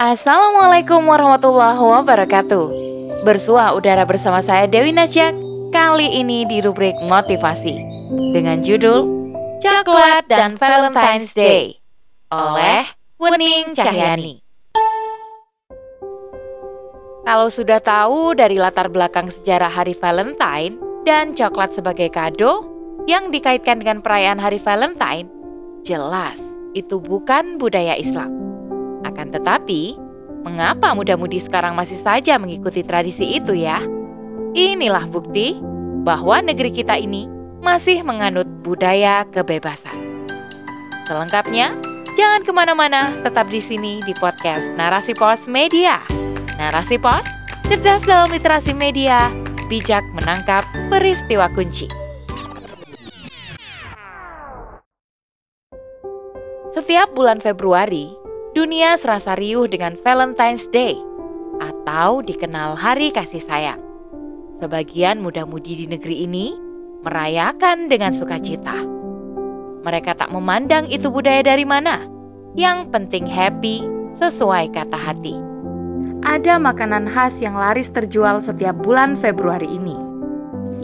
Assalamualaikum warahmatullahi wabarakatuh. Bersua udara bersama saya Dewi Nasyak. Kali ini di rubrik motivasi dengan judul Coklat dan Valentine's Day oleh Wening Cahyani. Kalau sudah tahu dari latar belakang sejarah Hari Valentine dan coklat sebagai kado yang dikaitkan dengan perayaan Hari Valentine, jelas itu bukan budaya Islam. Akan tetapi, mengapa muda-mudi sekarang masih saja mengikuti tradisi itu ya? Inilah bukti bahwa negeri kita ini masih menganut budaya kebebasan. Selengkapnya, jangan ke mana-mana, tetap di sini di podcast Narasi Pos Media. Narasi Pos, cerdas dalam literasi media, bijak menangkap peristiwa kunci. Setiap bulan Februari, dunia serasa riuh dengan Valentine's Day atau dikenal Hari Kasih Sayang. Sebagian muda-mudi di negeri ini merayakan dengan sukacita. Mereka tak memandang itu budaya dari mana. Yang penting happy sesuai kata hati. Ada makanan khas yang laris terjual setiap bulan Februari ini.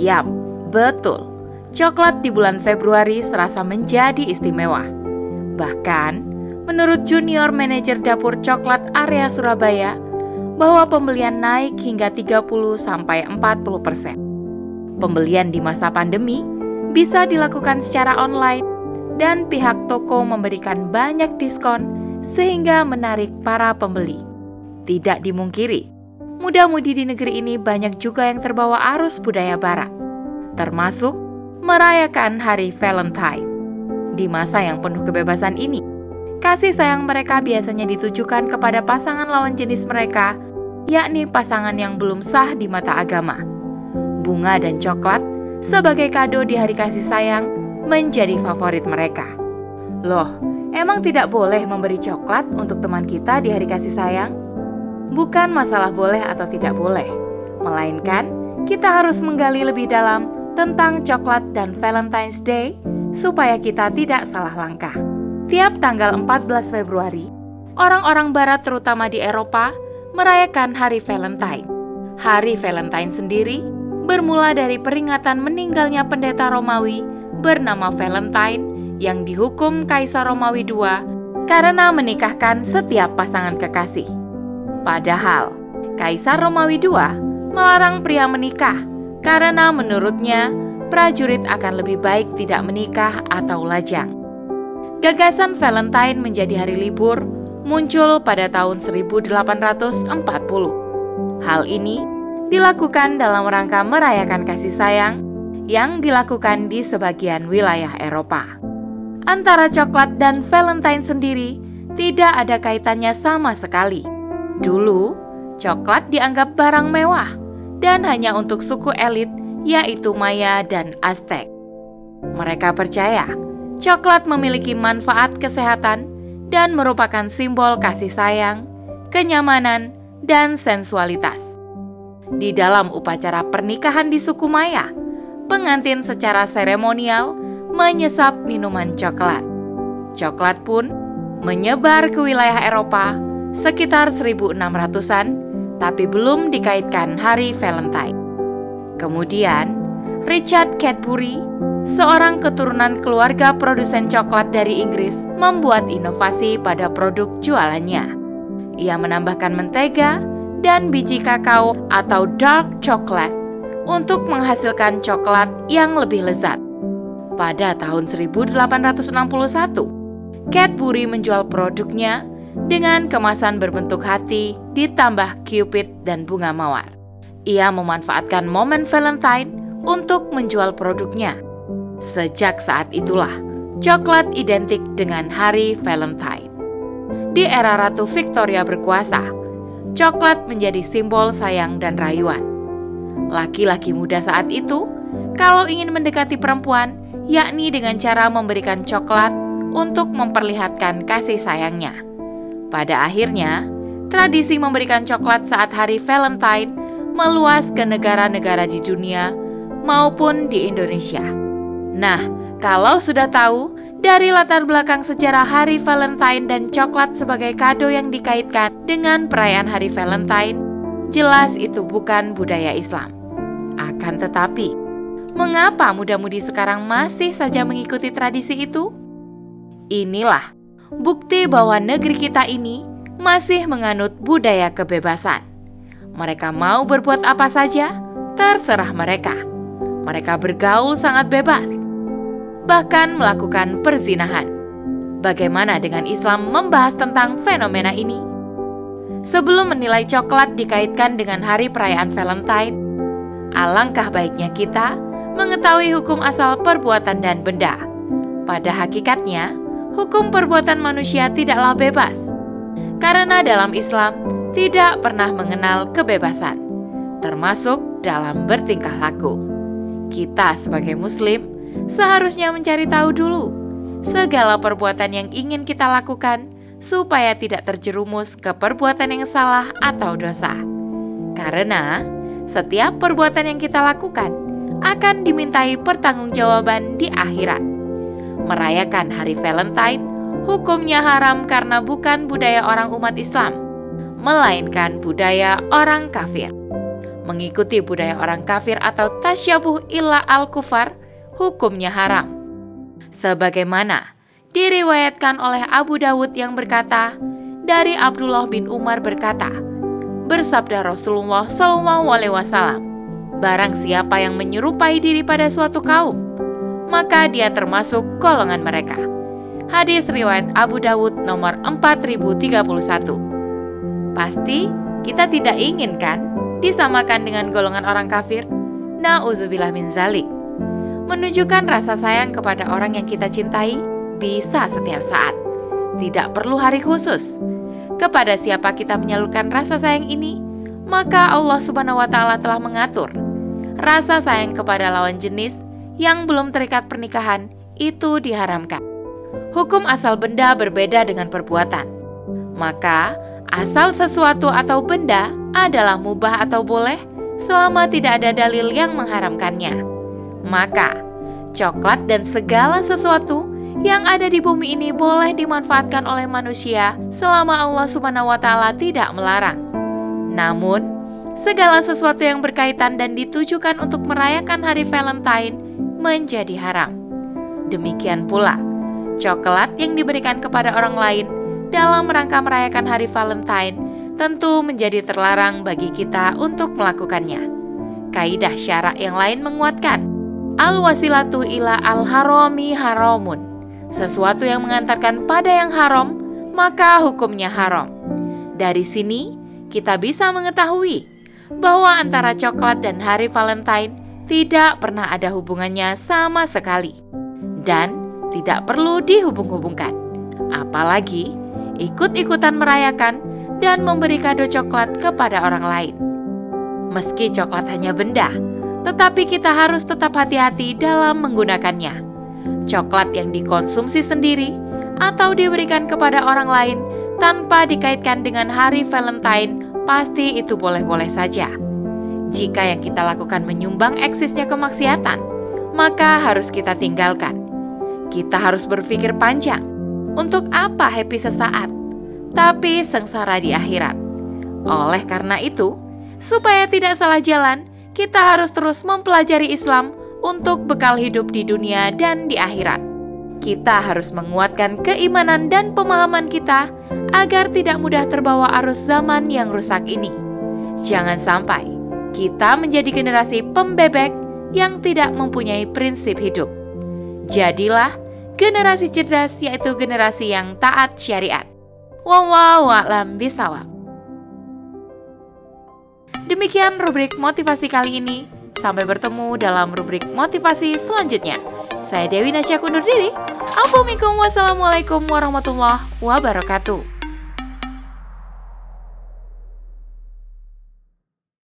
Yap, betul. Coklat di bulan Februari serasa menjadi istimewa. Bahkan, Menurut Junior Manager Dapur Coklat area Surabaya, bahwa pembelian naik hingga 30 sampai 40 persen. Pembelian di masa pandemi bisa dilakukan secara online dan pihak toko memberikan banyak diskon sehingga menarik para pembeli. Tidak dimungkiri, muda-mudi di negeri ini banyak juga yang terbawa arus budaya barat, termasuk merayakan Hari Valentine. Di masa yang penuh kebebasan ini, Kasih sayang mereka biasanya ditujukan kepada pasangan lawan jenis mereka, yakni pasangan yang belum sah di mata agama. Bunga dan coklat sebagai kado di hari kasih sayang menjadi favorit mereka. Loh, emang tidak boleh memberi coklat untuk teman kita di hari kasih sayang? Bukan masalah boleh atau tidak boleh, melainkan kita harus menggali lebih dalam tentang coklat dan Valentine's Day supaya kita tidak salah langkah. Tiap tanggal 14 Februari, orang-orang barat terutama di Eropa merayakan Hari Valentine. Hari Valentine sendiri bermula dari peringatan meninggalnya pendeta Romawi bernama Valentine yang dihukum Kaisar Romawi II karena menikahkan setiap pasangan kekasih. Padahal, Kaisar Romawi II melarang pria menikah karena menurutnya prajurit akan lebih baik tidak menikah atau lajang. Gagasan Valentine menjadi hari libur muncul pada tahun 1840. Hal ini dilakukan dalam rangka merayakan kasih sayang yang dilakukan di sebagian wilayah Eropa. Antara coklat dan Valentine sendiri tidak ada kaitannya sama sekali. Dulu, coklat dianggap barang mewah dan hanya untuk suku elit yaitu Maya dan Aztec. Mereka percaya Coklat memiliki manfaat kesehatan dan merupakan simbol kasih sayang, kenyamanan, dan sensualitas. Di dalam upacara pernikahan di suku Maya, pengantin secara seremonial menyesap minuman coklat. Coklat pun menyebar ke wilayah Eropa sekitar 1600-an, tapi belum dikaitkan hari Valentine. Kemudian, Richard Cadbury seorang keturunan keluarga produsen coklat dari Inggris membuat inovasi pada produk jualannya. Ia menambahkan mentega dan biji kakao atau dark chocolate untuk menghasilkan coklat yang lebih lezat. Pada tahun 1861, Cadbury menjual produknya dengan kemasan berbentuk hati ditambah cupid dan bunga mawar. Ia memanfaatkan momen Valentine untuk menjual produknya Sejak saat itulah, coklat identik dengan hari Valentine. Di era Ratu Victoria berkuasa, coklat menjadi simbol sayang dan rayuan. Laki-laki muda saat itu, kalau ingin mendekati perempuan, yakni dengan cara memberikan coklat untuk memperlihatkan kasih sayangnya. Pada akhirnya, tradisi memberikan coklat saat hari Valentine meluas ke negara-negara di dunia maupun di Indonesia. Nah, kalau sudah tahu Dari latar belakang sejarah Hari Valentine dan coklat sebagai kado yang dikaitkan dengan perayaan Hari Valentine, jelas itu bukan budaya Islam. Akan tetapi, mengapa muda-mudi sekarang masih saja mengikuti tradisi itu? Inilah bukti bahwa negeri kita ini masih menganut budaya kebebasan. Mereka mau berbuat apa saja, terserah mereka. Mereka bergaul sangat bebas bahkan melakukan perzinahan. Bagaimana dengan Islam membahas tentang fenomena ini? Sebelum menilai coklat dikaitkan dengan hari perayaan Valentine, alangkah baiknya kita mengetahui hukum asal perbuatan dan benda. Pada hakikatnya, hukum perbuatan manusia tidaklah bebas, karena dalam Islam tidak pernah mengenal kebebasan, termasuk dalam bertingkah laku. Kita sebagai Muslim seharusnya mencari tahu dulu segala perbuatan yang ingin kita lakukan supaya tidak terjerumus ke perbuatan yang salah atau dosa. Karena setiap perbuatan yang kita lakukan akan dimintai pertanggungjawaban di akhirat. Merayakan hari Valentine hukumnya haram karena bukan budaya orang umat Islam, melainkan budaya orang kafir. Mengikuti budaya orang kafir atau tasyabuh illa al-kufar hukumnya haram. Sebagaimana diriwayatkan oleh Abu Dawud yang berkata, dari Abdullah bin Umar berkata, bersabda Rasulullah Shallallahu Alaihi barang siapa yang menyerupai diri pada suatu kaum, maka dia termasuk golongan mereka. Hadis riwayat Abu Dawud nomor 4031. Pasti kita tidak inginkan disamakan dengan golongan orang kafir. Nauzubillah min zalik menunjukkan rasa sayang kepada orang yang kita cintai bisa setiap saat. Tidak perlu hari khusus. Kepada siapa kita menyalurkan rasa sayang ini, maka Allah Subhanahu wa taala telah mengatur. Rasa sayang kepada lawan jenis yang belum terikat pernikahan itu diharamkan. Hukum asal benda berbeda dengan perbuatan. Maka, asal sesuatu atau benda adalah mubah atau boleh selama tidak ada dalil yang mengharamkannya maka coklat dan segala sesuatu yang ada di bumi ini boleh dimanfaatkan oleh manusia selama Allah Subhanahu wa taala tidak melarang. Namun, segala sesuatu yang berkaitan dan ditujukan untuk merayakan hari Valentine menjadi haram. Demikian pula, coklat yang diberikan kepada orang lain dalam rangka merayakan hari Valentine tentu menjadi terlarang bagi kita untuk melakukannya. Kaidah syarak yang lain menguatkan Al wasilatu ila al harami haramun. Sesuatu yang mengantarkan pada yang haram, maka hukumnya haram. Dari sini kita bisa mengetahui bahwa antara coklat dan hari Valentine tidak pernah ada hubungannya sama sekali dan tidak perlu dihubung-hubungkan. Apalagi ikut-ikutan merayakan dan memberi kado coklat kepada orang lain. Meski coklat hanya benda, tetapi kita harus tetap hati-hati dalam menggunakannya. Coklat yang dikonsumsi sendiri atau diberikan kepada orang lain tanpa dikaitkan dengan hari Valentine pasti itu boleh-boleh saja. Jika yang kita lakukan menyumbang eksisnya kemaksiatan, maka harus kita tinggalkan. Kita harus berpikir panjang. Untuk apa happy sesaat, tapi sengsara di akhirat? Oleh karena itu, supaya tidak salah jalan, kita harus terus mempelajari Islam untuk bekal hidup di dunia dan di akhirat. Kita harus menguatkan keimanan dan pemahaman kita agar tidak mudah terbawa arus zaman yang rusak ini. Jangan sampai kita menjadi generasi pembebek yang tidak mempunyai prinsip hidup. Jadilah generasi cerdas yaitu generasi yang taat syariat. Wallahu a'lam bisawab. Demikian rubrik motivasi kali ini. Sampai bertemu dalam rubrik motivasi selanjutnya. Saya Dewi Nasya undur diri. Assalamualaikum warahmatullahi wabarakatuh.